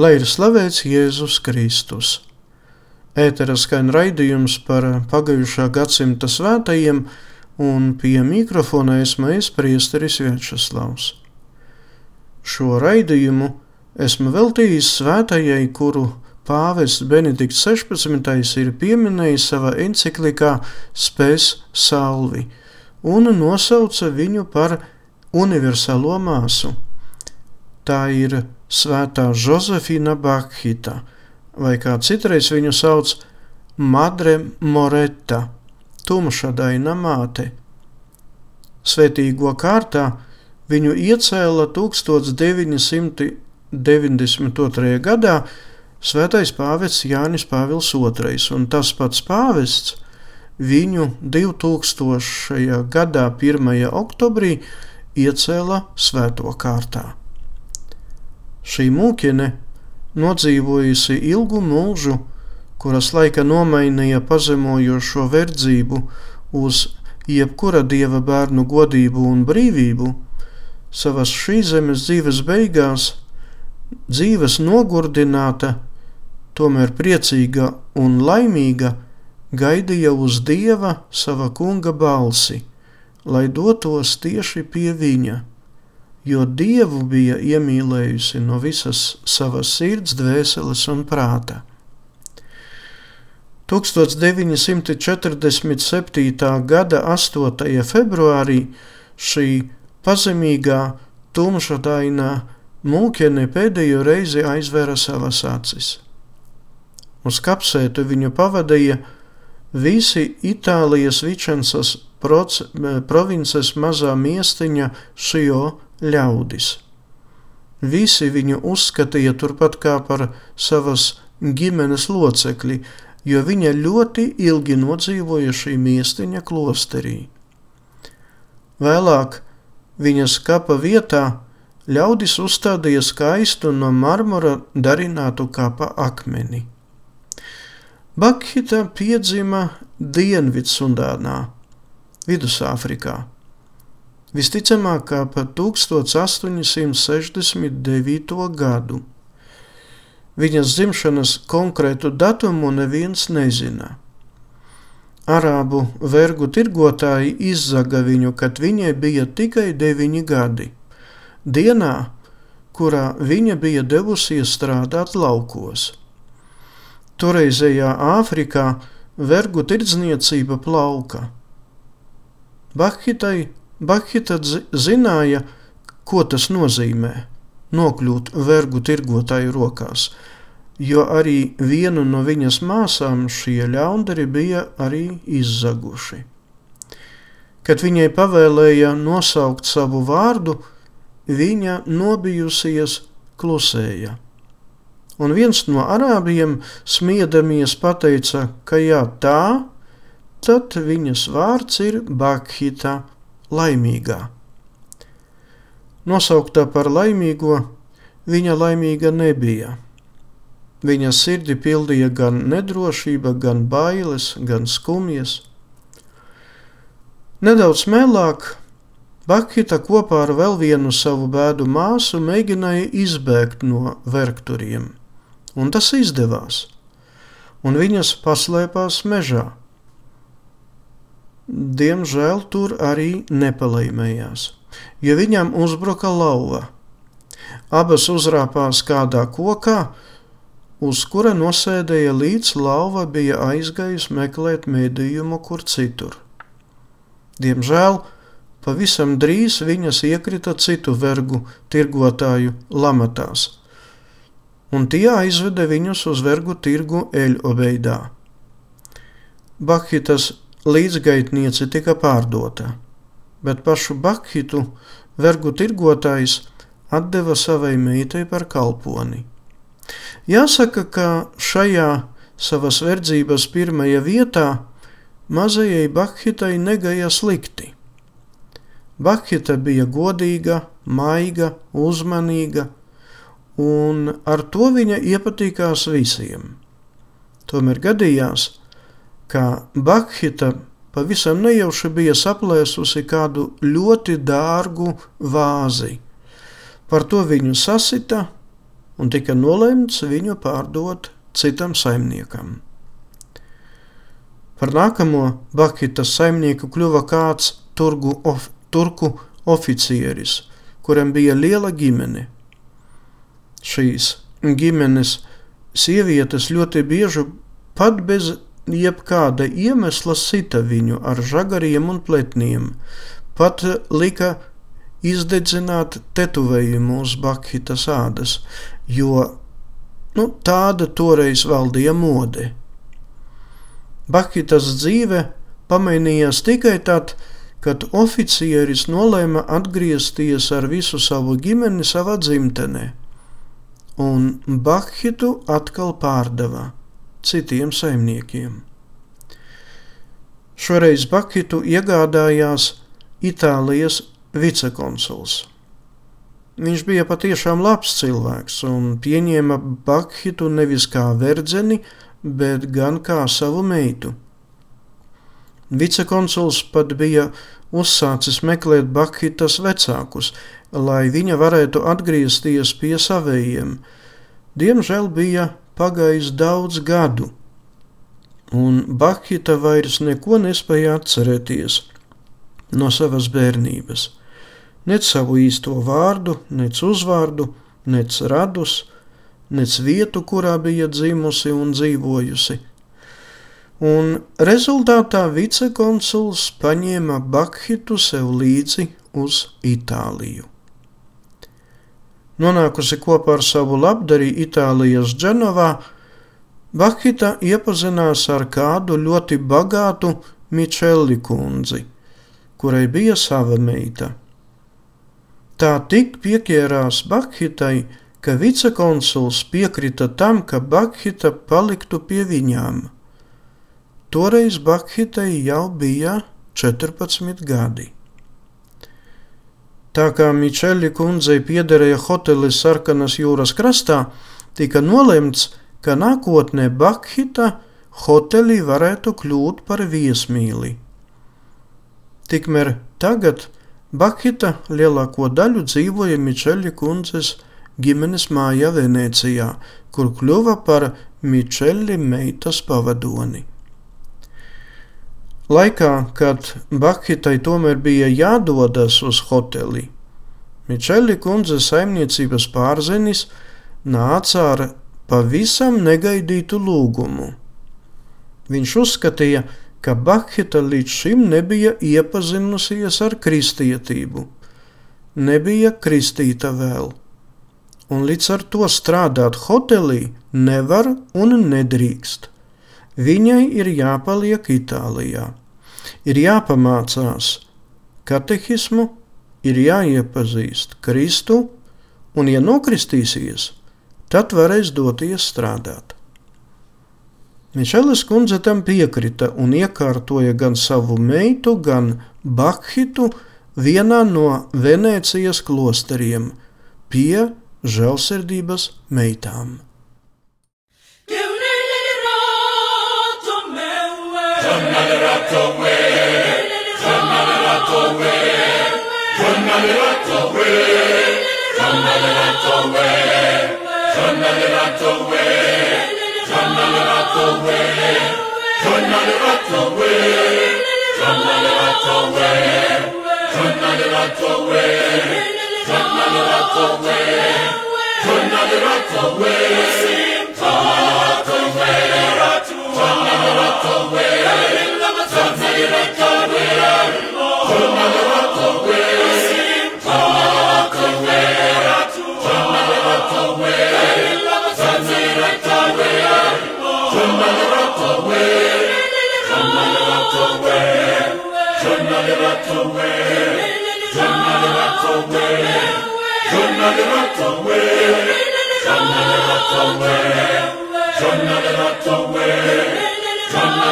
Lai ir slavēts Jēzus Kristus. Ētera skan raidījums par pagājušā gadsimta svētajiem, un pie mikrofona esmu es priesteris Viečeslavs. Šo raidījumu esmu veltījis svētajai, kuru pāvests Benedikts 16. ir pieminējis savā enciklikā Spēs Salvi un nosauca viņu par universālo māsu. Tā ir Svētā Josefina Bakhita, vai kā citreiz viņu sauc Madre Moreta, tumšadaina māte. Svētīgo kārtā viņu iecēla 1992. gadā Svētais pāvests Jānis Pāvils II, un tas pats pāvests viņu 2000. gadā 1. oktobrī iecēla svēto kārtā. Šī mūkiene nodzīvojusi ilgu mūžu, kuras laika nomainīja pazemojošo verdzību uz jebkura dieva bērnu godību un brīvību, savas šīs zemes dzīves beigās, dzīves nogurdināta, tomēr priecīga un laimīga, gaidīja uz dieva sava kunga balsi, lai dotos tieši pie viņa jo Dievu bija iemīlējusi no visas savas sirds, dvēseles un prāta. 1947. gada 8. februārī šī pazemīgā, tumšadainā mūkiene pēdējo reizi aizvēra savas acis. Uz kapsētu viņu pavadīja visi Itālijas Vičensas provinces mazā miestiņa Šio ļaudis. Visi viņu uzskatīja turpat kā par savas ģimenes locekli, jo viņa ļoti ilgi nodzīvoja šī miestiņa klosterī. Vēlāk viņas kapa vietā ļaudis uzstādīja skaistu no marmora darinātu kapa akmeni. Bakhita piedzima Dienvidsudānā, Vidusāfrikā visticamāk kā pa 1869. gadu. Viņas dzimšanas konkrētu datumu neviens nezina. Arābu vergu tirgotāji izzaga viņu, kad viņai bija tikai deviņi gadi, dienā, kurā viņa bija devusies strādāt laukos. Toreizējā Āfrikā vergu tirdzniecība plauka. Bahitai Bahita zināja, ko tas nozīmē nokļūt vergu tirgotāju rokās, jo arī vienu no viņas māsām šie ļaundari bija arī izzaguši. Kad viņai pavēlēja nosaukt savu vārdu, viņa nobijusies klusēja. Un viens no arābiem smiedamies pateica, ka jā, tā, tad viņas vārds ir Bakhita laimīgā. Nosauktā par laimīgo, viņa laimīga nebija. Viņa sirdi pildīja gan nedrošība, gan bailes, gan skumjas. Nedaudz mēlāk Bakita kopā ar vēl vienu savu bēdu māsu mēģināja izbēgt no vergturiem, un tas izdevās, un viņas paslēpās mežā. Diemžēl tur arī nepalaimējās, jo viņam uzbruka lauva. Abas uzrāpās kādā kokā, uz kura nosēdēja līdz lauva bija aizgājusi meklēt mēdījumu kur citur. Diemžēl pavisam drīz viņas iekrita citu vergu tirgotāju lamatās, un tie aizveda viņus uz vergu tirgu Eļobeidā. Bahitas līdzgaitniece tika pārdota, bet pašu Bakhitu vergu tirgotājs atdeva savai meitai par kalponi. Jāsaka, ka šajā savas verdzības pirmajā vietā mazajai Bakhitai negaja slikti. Bakhita bija godīga, maiga, uzmanīga, un ar to viņa iepatikās visiem. Tomēr gadījās, ka Bakhita pavisam nejauši bija saplēsusi kādu ļoti dārgu vāzi. Par to viņu sasita un tika nolemts viņu pārdot citam saimniekam. Par nākamo Bakhitas saimnieku kļuva kāds turgu, of, turku oficieris, kuram bija liela ģimene. Šīs ģimenes sievietes ļoti bieži pat bez jebkāda iemesla sita viņu ar žagariem un pletniem, pat lika izdedzināt tetuvējumu uz Bakhitas ādas, jo nu, tāda toreiz valdīja mode. Bakhitas dzīve pamainījās tikai tad, kad oficieris nolēma atgriezties ar visu savu ģimeni savā dzimtenē, un Bakhitu atkal pārdeva citiem saimniekiem. Šoreiz Bakitu iegādājās Itālijas vicekonsuls. Viņš bija patiešām labs cilvēks un pieņēma Bakhitu nevis kā verdzeni, bet gan kā savu meitu. Vicekonsuls pat bija uzsācis meklēt Bakhitas vecākus, lai viņa varētu atgriezties pie savējiem. Diemžēl bija pagājis daudz gadu, un Bakhita vairs neko nespēja atcerēties no savas bērnības nec savu īsto vārdu, nec uzvārdu, nec radus, nec vietu, kurā bija dzimusi un dzīvojusi. Un rezultātā vicekonsuls paņēma Bakhitu sev līdzi uz Itāliju. Nonākusi kopā ar savu labdarī Itālijas Dženovā, Bakhita iepazinās ar kādu ļoti bagātu Mičeli kundzi, kurai bija sava meita. Tā tik pieķērās Bakhitai, ka vicekonsuls piekrita tam, ka Bakhita paliktu pie viņām. Toreiz Bakhitai jau bija 14 gadi. Tā kā Mičeli kundzei piederēja hotelis Sarkanas jūras krastā, tika nolemts, ka nākotnē Bakhita hotelī varētu kļūt par viesmīli. Tikmēr tagad Bakita lielāko daļu dzīvoja Mičeļa kundzes ģimenes mājā Venecijā, kur kļuva par Mičeļa meitas pavadoni. Laikā, kad Bakitai tomēr bija jādodas uz hoteli, Mičeļa kundzes saimniecības pārzinis nāca ar pavisam negaidītu lūgumu. Viņš uzskatīja, ka ka Bahita līdz šim nebija iepazinusies ar kristietību, nebija kristīta vēl, un līdz ar to strādāt hotelī nevar un nedrīkst. Viņai ir jāpaliek Itālijā, ir jāpamācās katehismu, ir jāiepazīst Kristu, un, ja nokristīsies, tad varēs doties strādāt. Mišeles kundze tam piekrita un iekārtoja gan savu meitu, gan Bakhitu vienā no Venēcijas klosteriem pie žēlsirdības meitām. Jonalerato way, Jonalerato way, Jonalerato way, Jonalerato way, Jonalerato way, Jonalerato way, Jonalerato way, Jonalerato way, Jonalerato way, Jonalerato way, Jonalerato way, Jonalerato way. Turn the light away. Somewhere.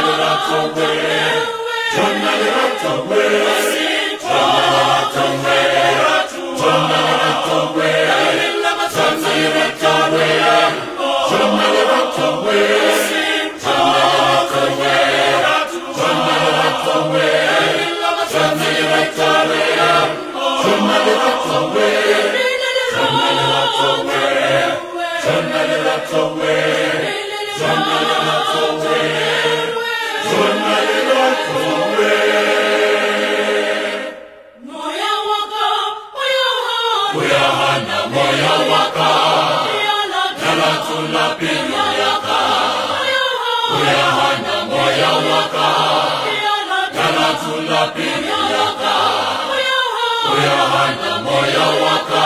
Moyo waka,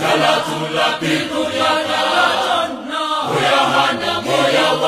jala tulapinduyaka.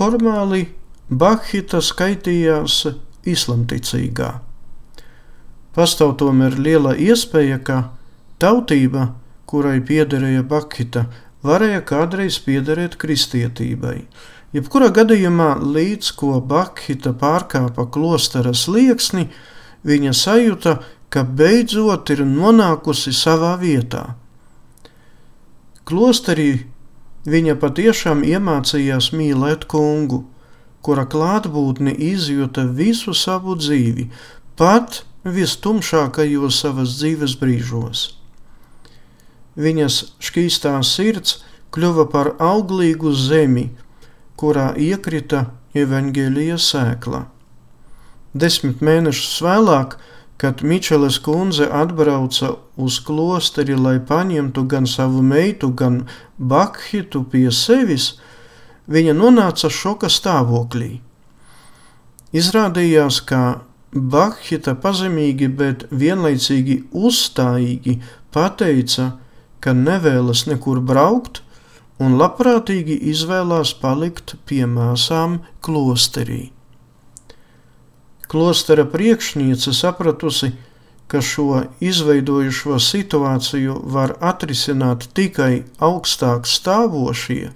formāli Bakhita skaitījās islamticīgā. Pastāv tomēr liela iespēja, ka tautība, kurai piederēja Bakhita, varēja kādreiz piederēt kristietībai. Jebkurā gadījumā, līdz ko Bakhita pārkāpa klostera slieksni, viņa sajūta, ka beidzot ir nonākusi savā vietā. Klosterī viņa patiešām iemācījās mīlēt kungu kura klātbūtni izjuta visu savu dzīvi, pat vistumšākajos savas dzīves brīžos. Viņas šķīstā sirds kļuva par auglīgu zemi, kurā iekrita evaņģēlija sēkla. Desmit mēnešus vēlāk, kad Mičeles kundze atbrauca uz klosteri, lai paņemtu gan savu meitu, gan Bakhitu pie sevis, viņa nonāca šoka stāvoklī. Izrādījās, ka Bahita pazemīgi, bet vienlaicīgi uzstājīgi pateica, ka nevēlas nekur braukt un labprātīgi izvēlās palikt pie māsām klosterī. Klostera priekšniece sapratusi, ka šo izveidojušo situāciju var atrisināt tikai augstāk stāvošie,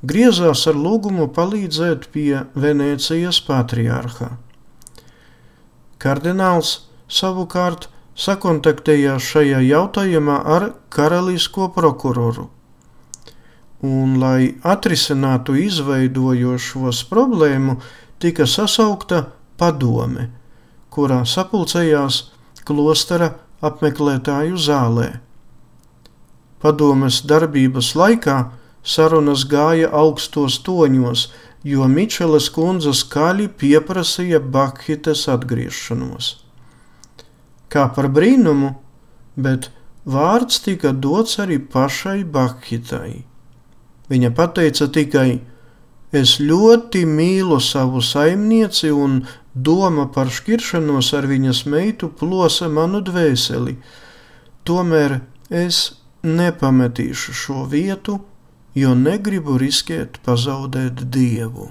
griezās ar lūgumu palīdzēt pie Venēcijas patriārha. Kardināls savukārt sakontaktējās šajā jautājumā ar karalisko prokuroru. Un, lai atrisinātu izveidojošos problēmu, tika sasaukta padome, kurā sapulcējās klostera apmeklētāju zālē. Padomes darbības laikā Sarunas gāja augstos toņos, jo Mičeles kundze skaļi pieprasīja Bakhites atgriešanos. Kā par brīnumu, bet vārds tika dots arī pašai Bakhitai. Viņa pateica tikai: Es ļoti mīlu savu saimnieci, un doma par šķiršanos ar viņas meitu plosa manu dvēseli. Tomēr es nepametīšu šo vietu jo negribu riskēt pazaudēt dievu.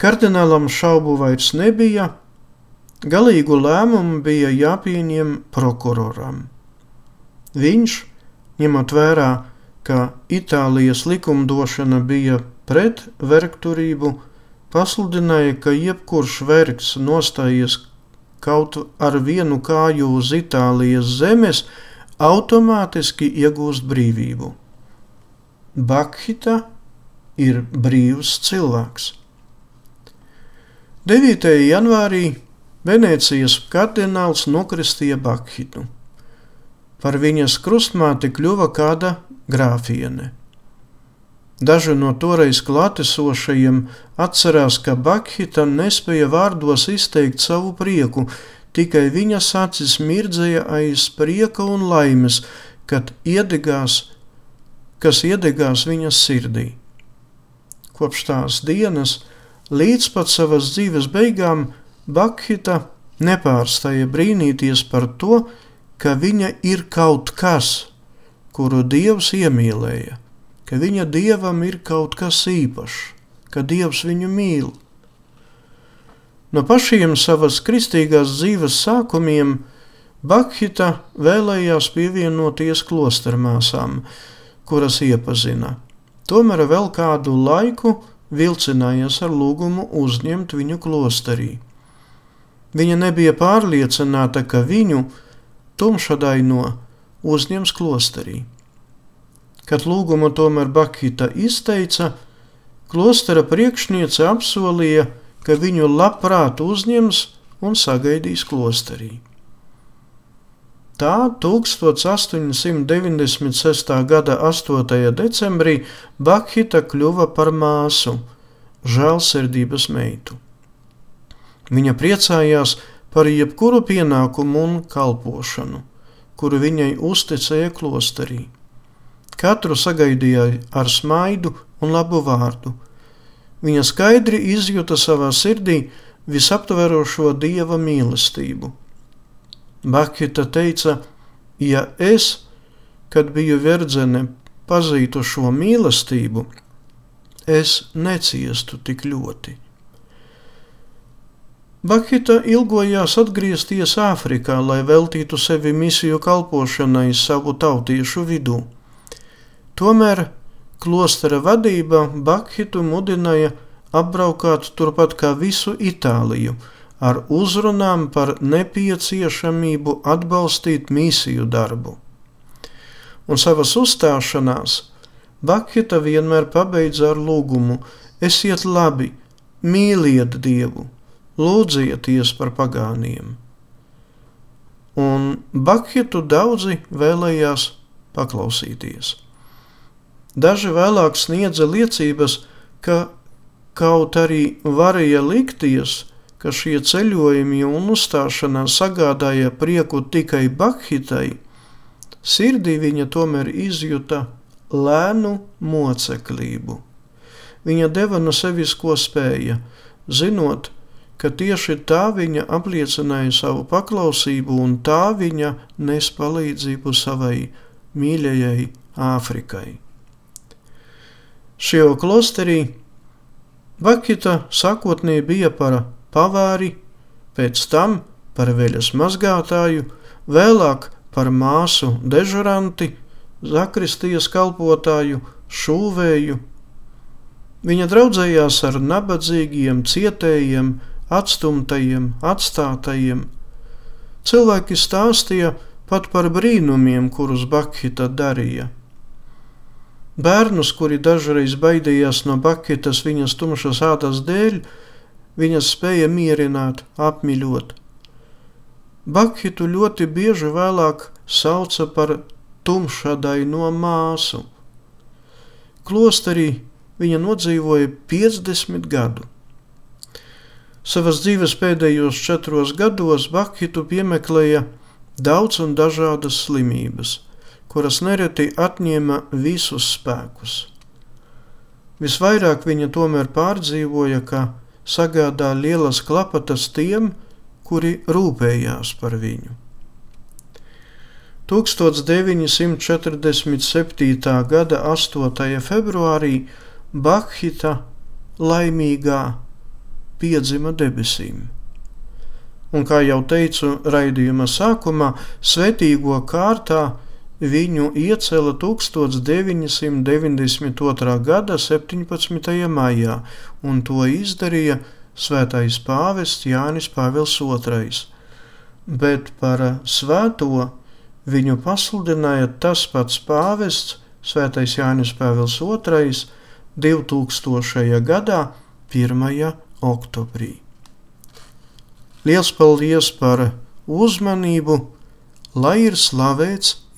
Kardinālam šaubu vairs nebija, galīgu lēmumu bija jāpieņem prokuroram. Viņš, ņemot vērā, ka Itālijas likumdošana bija pret vergturību, pasludināja, ka jebkurš vergs nostājies kaut ar vienu kāju uz Itālijas zemes, automātiski iegūst brīvību. Bakhita ir brīvs cilvēks. 9. janvārī Venecijas kardināls nokristīja Bakhitu. Par viņas krustmāti kļuva kāda grāfiene. Daži no toreiz klātesošajiem atcerās, ka Bakhita nespēja vārdos izteikt savu prieku, tikai viņas acis mirdzēja aiz prieka un laimes, kad iedegās kas iedegās viņas sirdī. Kopš tās dienas līdz pat savas dzīves beigām Bakhita nepārstāja brīnīties par to, ka viņa ir kaut kas, kuru Dievs iemīlēja, ka viņa Dievam ir kaut kas īpašs, ka Dievs viņu mīl. No pašiem savas kristīgās dzīves sākumiem Bakhita vēlējās pievienoties klostermāsām, kuras iepazina. Tomēr vēl kādu laiku vilcinājās ar lūgumu uzņemt viņu klosterī. Viņa nebija pārliecināta, ka viņu tumšadaino uzņems klosterī. Kad lūgumu tomēr Bakita izteica, klostera priekšniece apsolīja, ka viņu labprāt uzņems un sagaidīs klosterī. Tā 1896. gada 8. decembrī Bakhita kļuva par māsu, žēlsirdības meitu. Viņa priecājās par jebkuru pienākumu un kalpošanu, kuru viņai uzticēja klosterī. Katru sagaidīja ar smaidu un labu vārdu. Viņa skaidri izjuta savā sirdī visaptverošo dieva mīlestību Bakita teica, ja es, kad biju verdzene, pazītu šo mīlestību, es neciestu tik ļoti. Bakhita ilgojās atgriezties Āfrikā, lai veltītu sevi misiju kalpošanai savu tautiešu vidū. Tomēr klostera vadība Bakhitu mudināja apbraukāt turpat kā visu Itāliju, ar uzrunām par nepieciešamību atbalstīt misiju darbu. Un savas uzstāšanās Bakhita vienmēr pabeidza ar lūgumu: Esiet labi, mīliet Dievu! lūdzieties par pagāniem. Un Bakhitu daudzi vēlējās paklausīties. Daži vēlāk sniedza liecības, ka kaut arī varēja likties, ka šie ceļojumi un uzstāšanās sagādāja prieku tikai Bakhitai, sirdī viņa tomēr izjuta lēnu moceklību. Viņa deva no sevis ko spēja, zinot, ka tieši tā viņa apliecināja savu paklausību un tā viņa nes palīdzību savai mīļajai Āfrikai. Šajā klosterī Vakita sākotnēji bija par pavāri, pēc tam par veļas mazgātāju, vēlāk par māsu dežuranti, zakristijas kalpotāju, šūvēju. Viņa draudzējās ar nabadzīgiem, cietējiem, atstumtajiem, atstātajiem. Cilvēki stāstīja pat par brīnumiem, kurus Bakhita darīja. Bērnus, kuri dažreiz baidījās no Bakhitas viņas tumšas ādas dēļ, viņas spēja mierināt, apmīļot. Bakhitu ļoti bieži vēlāk sauca par tumšadai no māsu. Klosterī viņa nodzīvoja 50 gadu. Savas dzīves pēdējos četros gados Bakhitu piemeklēja daudz un dažādas slimības, kuras nereti atņēma visus spēkus. Visvairāk viņa tomēr pārdzīvoja, ka sagādā lielas klapatas tiem, kuri rūpējās par viņu. 1947. gada 8. februārī Bakhita laimīgā piedzima debesīm. Un, kā jau teicu raidījuma sākumā, svētīgo kārtā viņu iecēla 1992. gada 17. maijā, un to izdarīja svētais pāvests Jānis Pāvils II. Bet par svēto viņu pasludināja tas pats pāvests, svētais Jānis Pāvils II, 2000. gadā 1 oktobrī. Liels paldies par uzmanību, lai ir slavēts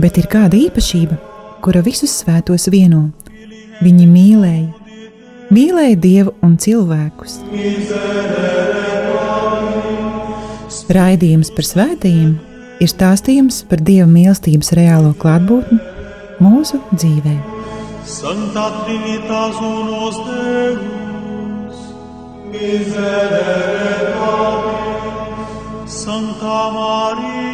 bet ir kāda īpašība, kura visus svētos vieno. Viņi mīlēja, mīlēja Dievu un cilvēkus. Raidījums par svētījumiem ir stāstījums par Dieva mīlestības reālo klātbūtni mūsu dzīvē. Santa Trinitas unos Deus Miserere Domini, Santa Maria,